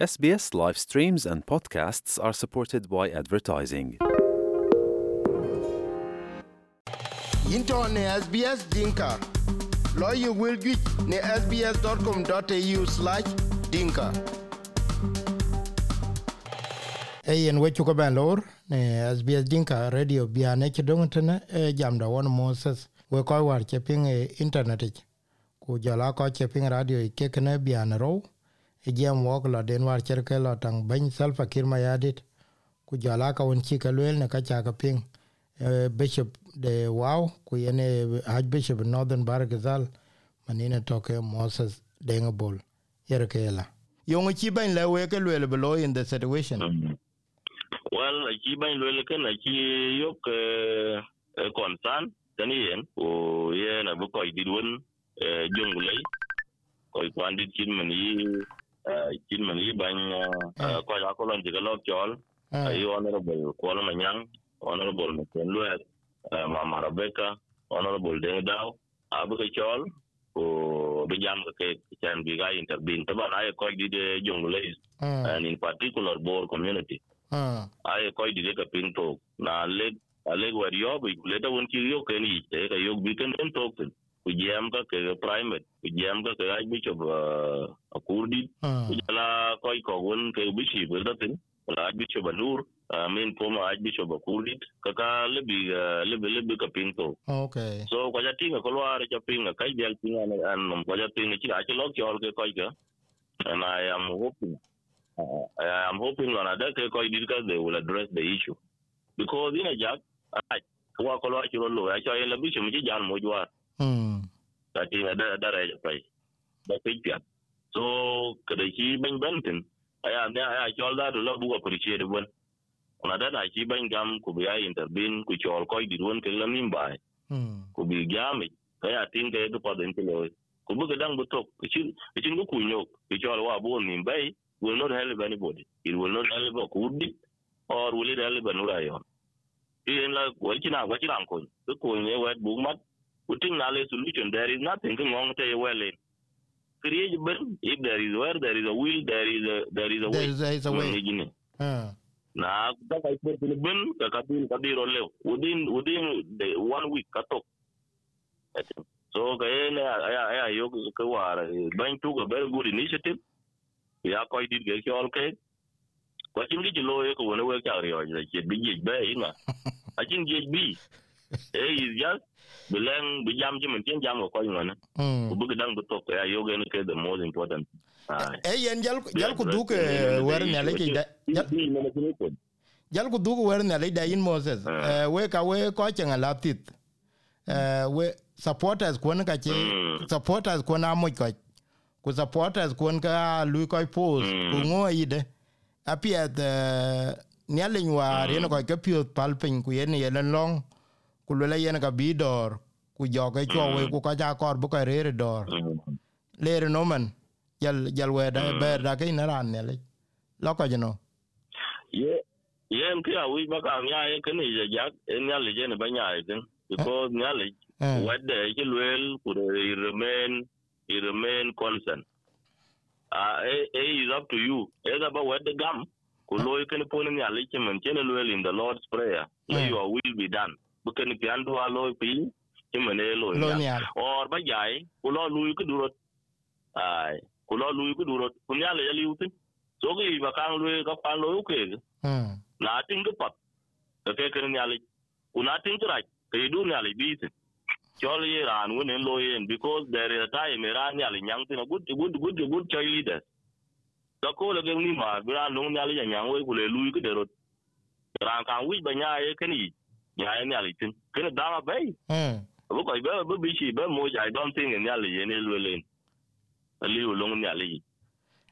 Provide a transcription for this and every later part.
SBS live streams and podcasts are supported by advertising. into ne SBS Dinka. Lawyer will get ne sbs.com.au slash dinka. Eyen wechu ko ben lor ne SBS Dinka radio biane ci dongtene e jamda won Moses we ko war ci ping e internet ich. ku jala ko ci ping radio ke kene biane ro ejam wok lo den war cher ke lo tang ben sal fakir ma yadit ku jala ka won chi ka lel na ka cha ka ping. E, bishop de wow ku yene haj bishop northern bargazal manine toke moses dengebol yer ke la. Yong e chi ben le we ke lel below in the situation? Mm. Well e chi ben lel ke na chi yok concern tani yen o ye na bu ko di won jong lei ko kwan di chin mani chin man yi bañ Ah. ko ja ko lon diga lok chol ayi ay honorable ko la manyang honorable na ken lwel mama rebecca honorable deng daw abu ke chol o be jam ke chan bi ga intervene. Taban ay koy di de ah, and in particular Boer community. I koi di ka pin to na leg a leg yo bi le ta won ki yo ken yi te ka yo bi ken en to ku jam ka ke primate ku jam ka ke ai bishop a kurdi ku jala ko ko won ke bishi berdatin wala ai bishop anur min poma aj bicho ba kulit kaka lebi lebi lebi ka pinto okay so ko ja tinga ko lwar ja pinga kai jal tinga ne an nom ko ja tinga chi achi lok chol ke koi ka and i am hoping uh, i am hoping on ada ke koi did they will address the issue. Because in a jack ai ko ko lwar chi ro lo ja lebi chi mi jan mo jwar ta ci da da ra pai da kai pia so kada ki ban bantin aya ne aya ki da do labu ko price de bon ona da na ki ban gam ku biya interbin ku ki ol ko di won ke lam nimba ku bi gami kaya tinga edu pa den kilo ku bu gadang bu tok ichin ichin ku kunyo ku ki ol wa bo nimba will not help anybody it will not help kudi or will it help anurayon yen la ko china ko china ko ko ne wet bu mat ku tin solution there is nothing ngong te well in. Create if there is where there is a will there is a there is a way. there is a way. ah. Na ka ka ko tin ben ka ka tin ka diro le within within the one week ka tok. I think. so ka ene aya aya yo ka war ban tu a very good initiative. Ya ko dit ge kyol ke ko chin gi lo ye ko wona we ka ri o je ke bi je be ina. A chin je bi e yizya bi lɛn bi jam jam ko kɔc ŋɔni ku bi gidaŋ bi tok ya yoge ni the most important. E yen jal jal ku duk wer ne le da jal ku duk wer ne le da yin moses. We ka we ko che ngala tit we supporters ko ka che supporters ko na mo ko ku supporters ko ka lu ko pos ku ngo ide apiet ne le nywa re ko ke pio palpin ku yen yen long ku le yen ka bi dor ku joke cho we ku ka ja kor bu ka rere dor lere le no man jal jal we da ber da ke na ran ne le lo ka jeno ye yen ki a wi baka nya ye kene je ja en ya le je ne banya ye ken because nya le we de ke lwel ku remain i remain concern uh, it, it is up to you. Either ba wede gam ku lo ken pon nya le ke men ken lwel in the lord's prayer Eh. your will be done bu ken pian dua loy piny ci mene loy nyal or ba jai ku lo lui ku durot ai ku lo lui ku durot ku nyal ya liu tin. So ki ba kang lui ka pan loy ke na tin ku pat ka ke ken nyal ku tin tra ke du nyal bi tin chol ye ran wen en loy because there is a time ran nyal nyang tin good good good good chai leader da ko la ke ni ma bra long nyal ya nyang we ku le lui ku derot ran kang wi ba nya ye ken yi yani alitin kene dama bay mm bu ko be bu bichi be mo ja i don't ni ali yene lwelen ali ulong ni ali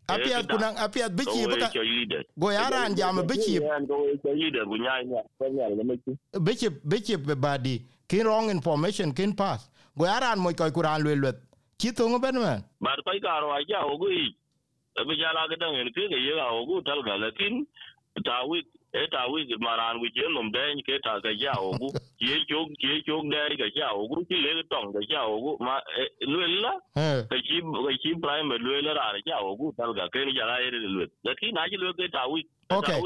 apiat kunang apiat bichi buka go yaran jam bichi bichi bichi be badi kin wrong information kin pass. Go yaran mo koy kuran lwelwet chi tongo ben man? Bar koy karo aja ogu i be jala gadan en ke ye ga ogu tal galatin tawit eta wigi maran wi je nom de ke ta ga ja ogu je chog je chog de ga ja ogu ki le tong ga ja ogu ma luella ke chi ke chi prime luella ra ga ja ogu dal ga ke ni ja ra ere luet da ki na ji lu ke ta wi Okay.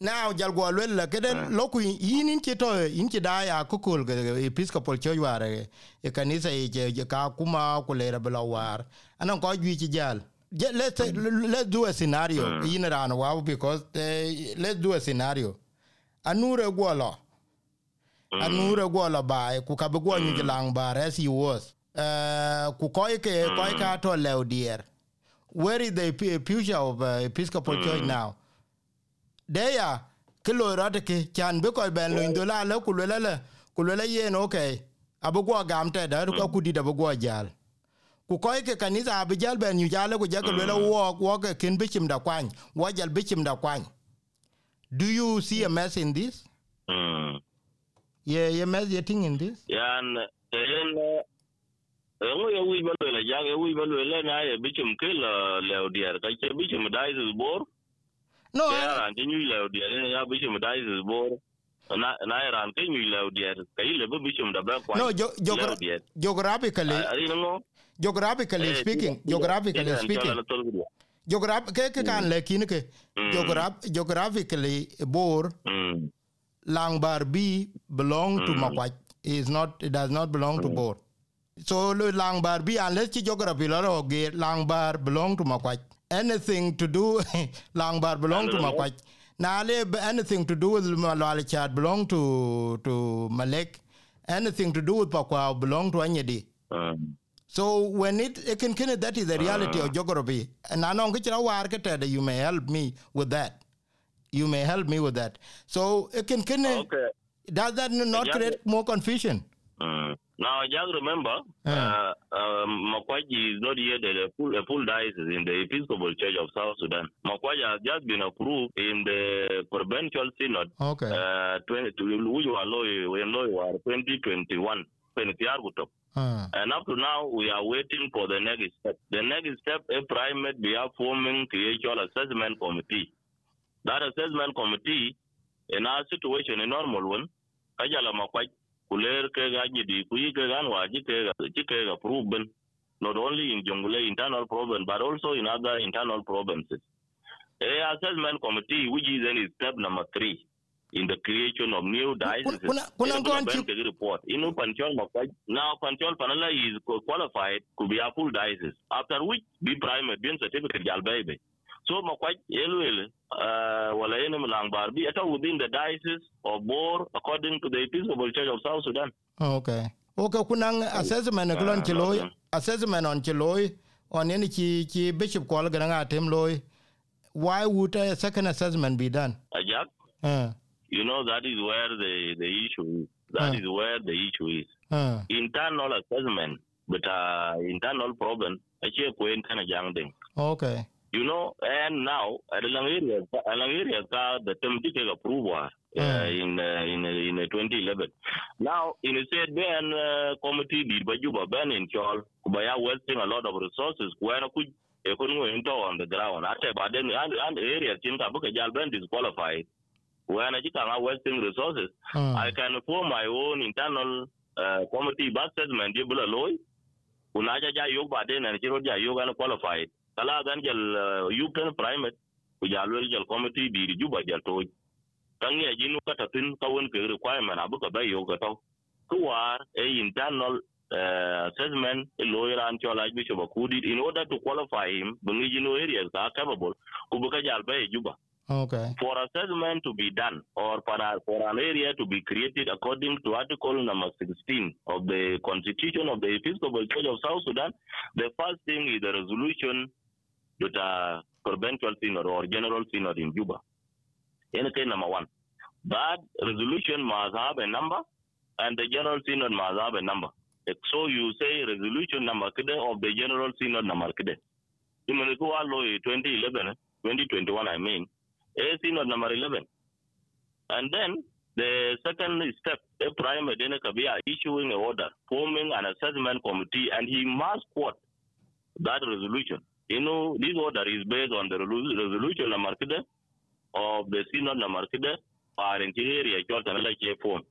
Now, jalgwa lwela keden loku yinin chito inchi daya kukul Episcopal Church ware kanisa ye ka kuma kulera belawar anan ko jwi chi jal. yeah, let's say, let's do a scenario mm. in around wow because they, let's do a scenario anure gwala mm. anure gwala bai ku ka bgo bar as he was eh, uh, ku mm. koi ka to leudier where is the future of uh, episcopal mm. church now they are ke lo chan be ben lo hmm. ndola le le ku yen okay abugo gam da hmm. ku di da bugo jal mm. Ku ko ke kanisa abu jal ben yu jale ku je ke le wo wo ke kin bichim da kwan wo jal bichim da kwan do you see a mess in this? Mm. Yeah yeah mess you thing in this? Yan en ngo ye wi ba le ja ye wi ba le na ye bichum ke la le dier. Ka che bichum dai is bor. No ke ran nyu le dier ya bichum dai is bor. Na na ran ke nyu le dier. Ka ile ba bichum da ba kwa no jo- dier. geographically ari ngo geographically speaking geographically speaking. geograph ke ke kan le kin ke. Geograph geographically bor mm Langbar B belong to Makwach is not it does not belong to Bor. So Langbar B unless the geography lo ge Langbar belong to Makwach. Anything to do Langbar belong to Makwach. Now anything to do with Malwali Chat belong to to Malek. Anything to do with Pakwa belong to Anyedi. mm So when it, can, can that is the reality of geography. And I know that you may help me with that. You may help me with that. So it can, can okay does that not create more confusion? Mm. Now, just remember, uh, um, Makwaji is not yet a full, a full diocese in the Episcopal Church of South Sudan. Makwaji has just been approved in the Provincial Synod, Okay. uh, 20, to, which were law, when law were 2021, 20 Uh, and up to now, we are waiting for the next step. The next step, a primate we are forming the assessment committee. That assessment committee, in our situation, a normal one, kajala makwaj, kuler ke gaji di kuyi ke gan waji ke ji ke approval, not only in Jonglei internal province, but also in other internal provinces. A assessment committee, which is in step number three in the creation of new dioceses. kuna- kuna Ina gone ben to- ke report. Inu Panchol Makwaj. Now Panchol Panala is qualified to be a full diocese. After which, be primate, being certificate jalbebe. So Makwaj, Elwele, uh, wala ene Malang Barbi, ata within the diocese of Bor, according to the Episcopal Church of South Sudan. okay. Okay, kunang assessment uh, kulon chiloy, assessment on chiloy, on any chi, chi bishop kwal gananga tem loy. Why would a second assessment be done? Ajak, Uh, you know that is where the, the issue is. That Uh. is where the issue is. uh, Internal assessment, but uh, internal problem, actually, internal young thing. okay. You know, and now at area, along area, the term take approval uh, Mm. in uh, in uh, in uh, 2011. Now, in a said uh, committee did by Juba Ben in Chol, Kubaya wasting a lot of resources. When could economy into on the ground? After but then and, and area Chinka Buka Jal Ben disqualified. When I are wasting resources, Uh, I can form my own internal uh, committee back assessment. Jibula Loy, Unaja Jayog Baden and Chiro Jayog and qualified. Kala gan jal uh, Yukon primate, Kujalwell Jal committee di Juba Jal Toy. Kangi Ajinu Katatin Kawan ke requirement Abuka Bay Yogato. Kuar a internal uh, assessment a lawyer and Chola Bishop Akudi in order to qualify him, Bungijino areas are capable. Kubuka Jal Bay Juba okay. for assessment to be done or for, a, for an area to be created according to Article number 16 of the Constitution of the Episcopal Church of South Sudan, the first thing is the resolution that a provincial synod or general synod in Juba. Anything number one. That resolution must have a number and the general synod must have a number. So you say resolution number of the general synod number kide. Imenikuwa law 2011, eh, 2021 I mean, a synod number 11. And then the second step, a primate then Kabia issuing an order, forming an assessment committee, and he must quote that resolution. You know, this order is based on the resolution number of the synod markide are in area form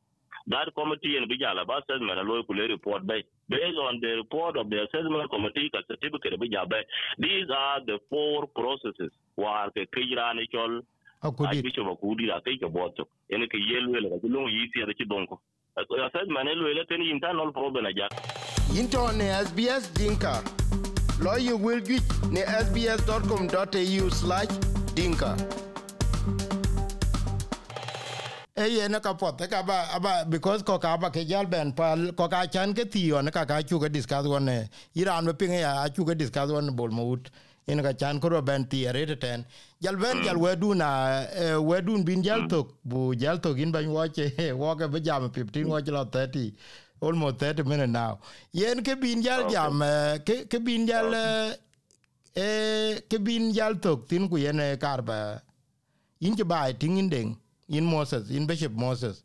that committee and bijala ba assessment a loy kule report based on the report of the assessment committee certificate these are the four processes war ke kira ni chol akudit Archbishop akudi la ke boto ene ke yelwe la ko long yi ti da ci donko assessment ne lo le ken internal problem a jak into ne SBS Dinka lawyer will get ne sbs.com.au slash dinka eye na ka pot ka ba aba because ko ka ba ke jal ben pal ko ka chan ke tio na ka ka chu ke discuss one ne iran me pinga ya chu ke discuss one bol mut in ka chan ko ben ti re ten jal ben jal we du na eh, bin jal tok bu jal tok in ban wo che wo ke be jam 15 wo che lo 30 almost 30 minutes now yen ke bin jal jam eh, ke ke bin jal eh, eh, ke bin jal tok tin ku yen eh, kar ba in ke bai tin in deng in Moses in Bishop Moses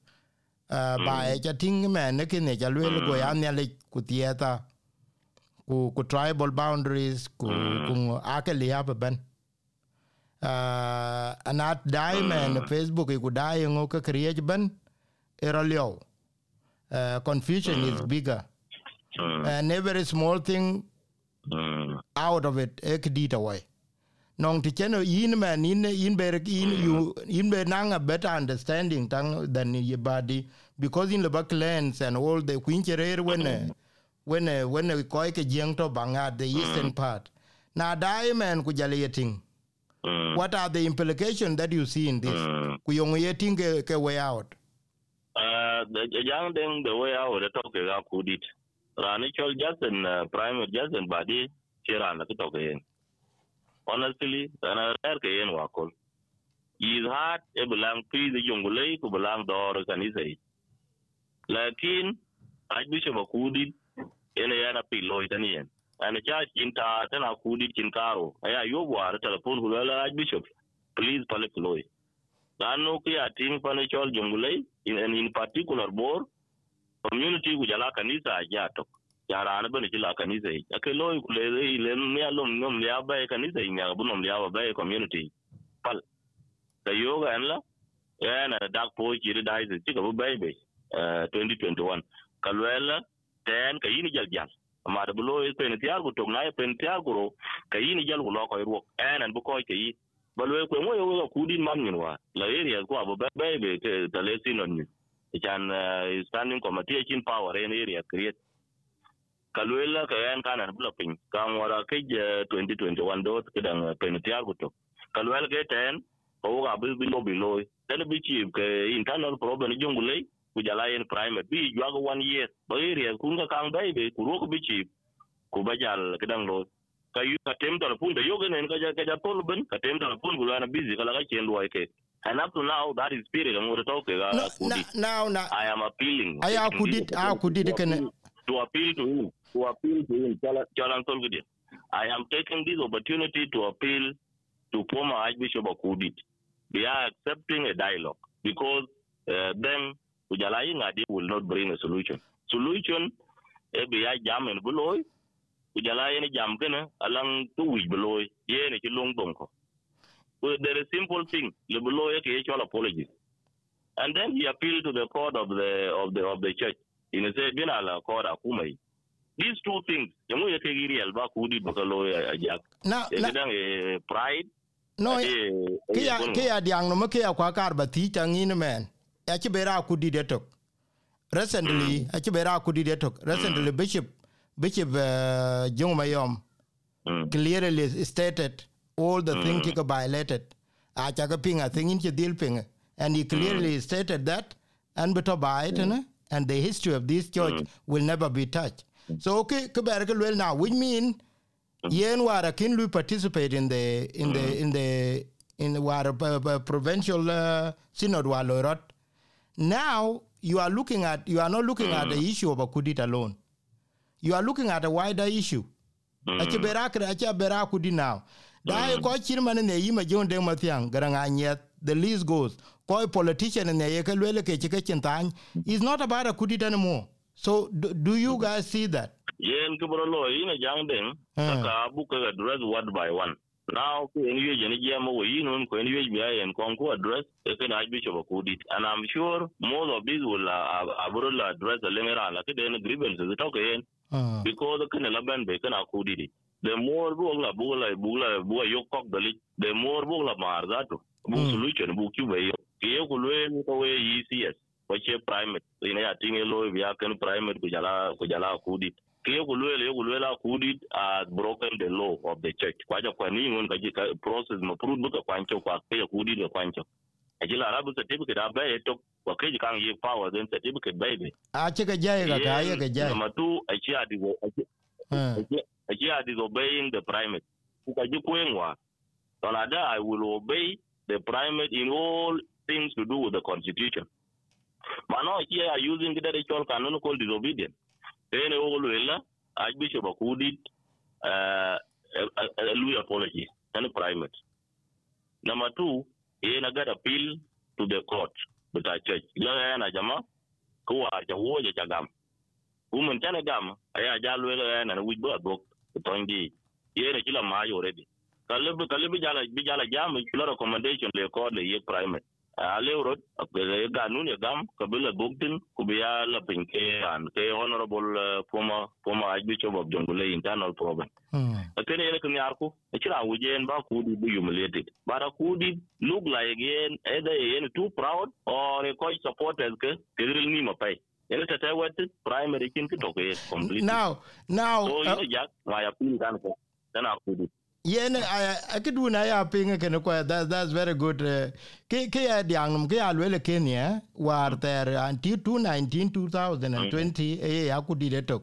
uh, bai cha ting men ne ke ne cha lwe go ya ne le ku tieta ku ku tribal boundaries ku ku ake le ya ben. Uh, anat dai men Facebook ku dai ngo ka kriye ben era leo uh, confusion is bigger. And every small thing out of it ek dit away nong ti cheno yin man in in ber in you in be nang a better understanding than than your body. Because in the back lens and all the quincherer when eh, when uh, a, when a koi ke jeng to banga the mm. eastern part. Now diamond men ku jale yeting mm. what are the implication that you see in this? Mm. Ku yong yeting ke, ke way out. Uh the young thing the way out the talk ga kudit rani chol jasen uh, prime jasen badi chiran ke talk yen honestly ana rer ke yen wakol is hard e belang pi de jongulei ku belang dor kanisa lakin ajbisho makudit ene yana pilo itaniyen ana cha cinta tana kudi cinkaro aya yobwar telefon hulala raj bishop. Please pale piloi lanu kia ting pane chol jungulei in, in particular bor community kujala kanisa ajatok yara ana bane kila kanisa yi ake loy kule ile mya lom nom ya bay kanisa yi nyaga bunom ya bay community. Pal. Da yoga enla yana dak po chiri dai ti ka bu bay bay 2021 kalwela ten, ka yini jal jal. Amada bu loy pen tiar ku tok na pen tiar ku ro, ka yini jal ku lo ko ro en an bu ko ke yi. Balwe e ko mo yo ku din man min wa. La e area ko abu ba ba be te ta le sinon ni chan eh, standing committee chin power e in area create. Kalwela ka yan kana bula pin kan wara ke eh, 2021 do ke dan eh, penitiar guto kalwela ke ten ko ga bu bi lo bi loy then bi chi, ke internal problem jungule ku jala yen primate bi jwa go one year ba area kun ga kan bai be ku ro ko bi chi ku ba jal ke dan lo ka yu ka tem telefon da yoga ne ka ja ka ja tol ben ka tem telefon gu na busy kala ka chen lo ke and up to now that is spirit ngore to ke ga kudi now na i am appealing. Aya kudit a kudit ken to appeal to him to appeal to him Chala- Chalan Tolgidi. i am taking this opportunity to appeal to former archbishop akudit they are accepting a dialogue because uh, then ujalayi ngadi will not bring a solution. Solution e be ya jam en buloy ujala yen jam kana alang tu wi buloy yen ki long dong ko. There is simple thing le buloy ke ye apology. And then he appealed to the court of the of the of the church. In say bina la court akumai. These two things yamu ye ke giri alba kudi bakalo na e na e pride no ke ya ke ya diang no ke ya kwa kar ba ti tangin men ya ci bera kudi de tok. Recently hmm. a ci bera kudi de tok. Recently hmm. bishop bishop uh, jong mayom hmm. clearly stated all the things he violated. A cha ga pinga thing in dil pinga and he clearly stated that and beto by it and the history of this church will never be touched. So okay ke ber well now which mean yen wara kin lu participate in the in the in the in the wara uh, uh, provincial uh, synod wa lorot now you are looking at you are not looking at the mm. issue of akudit alone. You are looking at a wider issue. Mm. Ache bera kre ache bera kudi now. Da mm. ko chirman ne yima jonde mathiang garanga nyet the list goes. Ko politician ne ye kelwele ke chike chintan is not about a kudit anymore. So do, do you guys see that? Yen kibro lo ina jang den ka bu ka address one by one now en ye jeni jam wo yin un ko en ye bi en kon ko address e ken archbishop akudit. And i'm sure most of these will uh, la address the lemera la ke den grievances ke en Mm. because ken la ben be ken akudit. The more bu la bu la bu la bu yo the more bu la mar that bu Mm. solution bu ku be yo ke yo ku le ko we ECS ko che primate ina ya tinge lo bi ya ken primate ku jala ku kekulwela yekulwela kudi uh, broken the law of the church. Kwaja kwaningon process mapurut buka kwancho kwa keya kudi kwancho ajila arabu certificate abe to kwa kang ye power then certificate baby a ah, chika jai ka hmm. the primate. Ukaji kwengwa tonada i will obey the primate in all things to do with the constitution. Mano here are using the ritual canonical disobedience ene wo luela aj bishop akudit uh, uh, uh lui apology yani private number two yeye na got appeal to the court but a church ila yana na jama kuwa a ja cha ja gam. Woman tana gam aya ja luela ya na wi bo adok tongi. Yeye na kila ma already. Kalibu kalibu jala bijala jam kila recommendation le court le ye private Ale urot akele ganun ya gam kabila buktin kubiya la pinke an ke honorable former former archbishop of Jonglei internal problem. Akene yarku akira wujen ba kudi be humiliated but a kudi look like again either yen too proud or a quite supporters ke ni mapai yene tata wat primary kin ki toke complete. Now now so yene jak ma ya pin kan ko kudi yen a ke du na ya pinga ke no that that's very good uh, ke ke ya diang num ke alwele kenya war ter until 2019 2020 mm-hmm. e eh, ya eh, ku di tok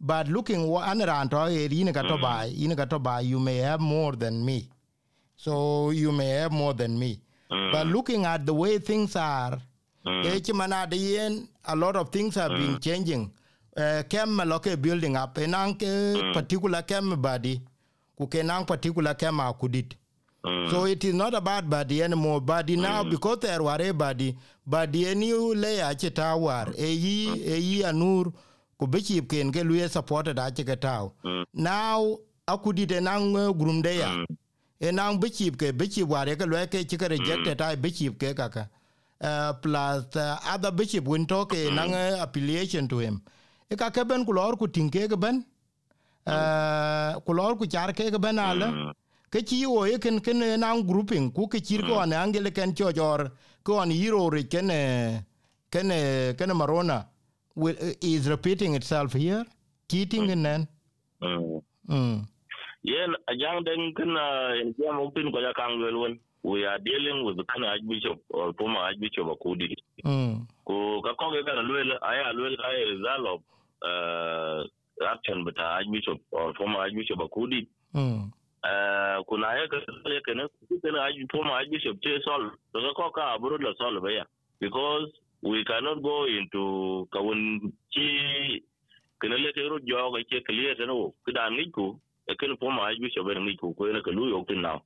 but looking what an ran to oh, e eh, yin ka to mm-hmm. bai yin ka to bai you may have more than me. So you may have more than me. Mm. but looking at the way things are Mm. e chi mana de yen a lot of things have been mm. changing. Uh, kem loke building up enang ke mm. particular kem body ku kenang particular kema kudit Mm. So it is not a bad body anymore. Body mm. now because there were a body, body any layer cheta war a ye a ye anur kubichip ken ke luye supported ache ketau. Mm. Now akudi denang uh, grumdeya. Mm. Enang bichip ke bichip ware ke luye ke chika mm. rejected mm. I bichip ke kaka. Uh, plus uh, other bishop when talk mm. nang uh, affiliation to him. Eka keben kulor kutinke keben. Mm. Uh, kulor ku char ke ke ben ala Mm. ke chi o e ken ken nang grouping ku ke chir ko ne angele ken cho jor ko an hero re ken ken ken marona is repeating itself here. Cheating and then. Mm. mm. yen a jang den kana en jam opin ko ya kan welwon we are dealing with the kind of archbishop or former archbishop akudi Mm. ko ka ko ga lwel aya lwel ay result of uh, action but archbishop or former archbishop akudi Mm. uh, kuna ya ka ya kana former archbishop che sol ka ko ka abro la sol ba ya because we cannot go into kawun chi kana le ke ro jo ga che clear no kidan ni ku e kan former archbishop ni ku ko ne ka lu yo tin now.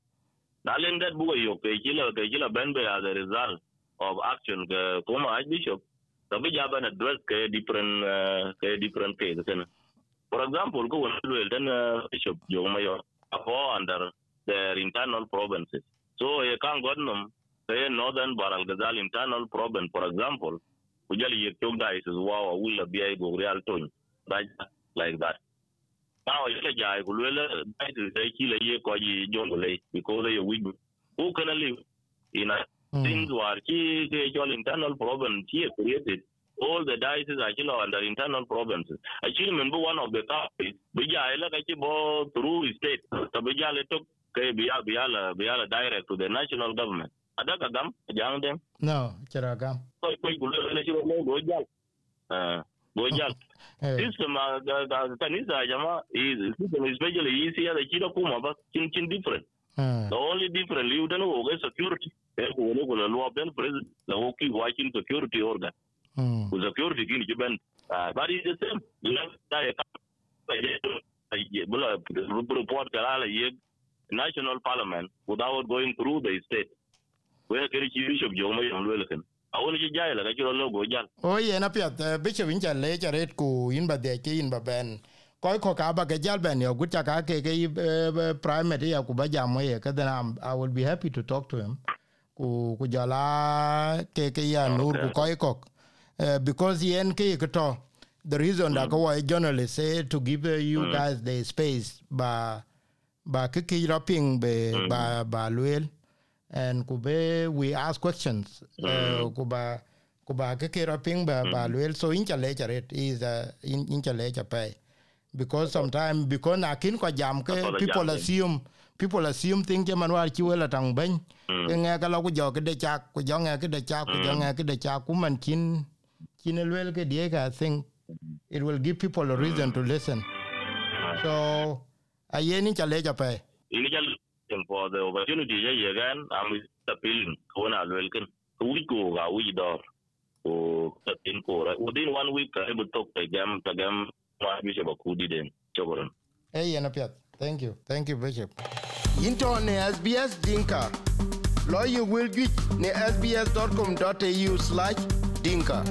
Na len that bugo ke kila ke kila ben be as a result of action ke former archbishop the be jaban address ke different uh, ke different kana for example go well then uh, bishop yo mayo fall under their internal provinces. So ye kan godnum ke northern Bahr el Ghazal internal province for example kujali dai is wow will be go real ton right like that. Now ye jai kulwela dai is ai kila ye ko ji jongole because ye weak who can live in a things actual internal problem here created all the diocese are under internal provinces. Actually, remember one of the topics, bija ila kachi bo through state, so le took kay biya biya la biya la direct to the national government. Adaka gam jang dem. no chiraga So ko kulo le chiro mo go jal. Uh, eh. System uh, the, the kanisa jama is system especially easier the chiro kuma ba chin chin different. Mm. The only difference you don't know is security. Eh, ko la law ben president la hoki watching security organ. Mm. Ku security kin ki ben. Ah, but it's the same. You know, that you bula report kala ye national parliament without going through the state. Where kiri chi bishop jo mo yom lwel ken. Awon ki jay la ka chiro logo jal. o ye na pia uh, bishop incha le cha ret ku in ba de ke in ba ben koy ko ka ba ke jal ben yo gucha ka ke ke primary primate ya ku ba jamo ye ka then i will be happy to talk to him ku ku jala ke ke ya nur ku koy ko uh, because yen ke to the reason that ko journalist say to give uh, you guys the space ba ba ke ke rapping be ba ba luel and ku be we ask questions. Uh, ku ba ku ba ke ke rapping ba ba luel so in chale charet is uh, in in chale chapai because sometimes because na kin ko jam ke people assume people assume thing ke man war chi wela tang ben ke nga ka lo ku jo ke de chak ku jo nga ke de chak ku jo nga ke de chak ku man kin kin elwel ke die ka I think it will give people a reason to listen so ayeni chale chapai illegal for the opportunity ya yegan am appealing ko na welcome we go ga we door o in ko within one week ka able to ta gam ta gam ma bi se ba den chogoron Hey, Yanapiat. Thank you. Thank you, Bishop. Into ne SBS Dinka. Lawyer will get ne sbs.com.au slash dinka.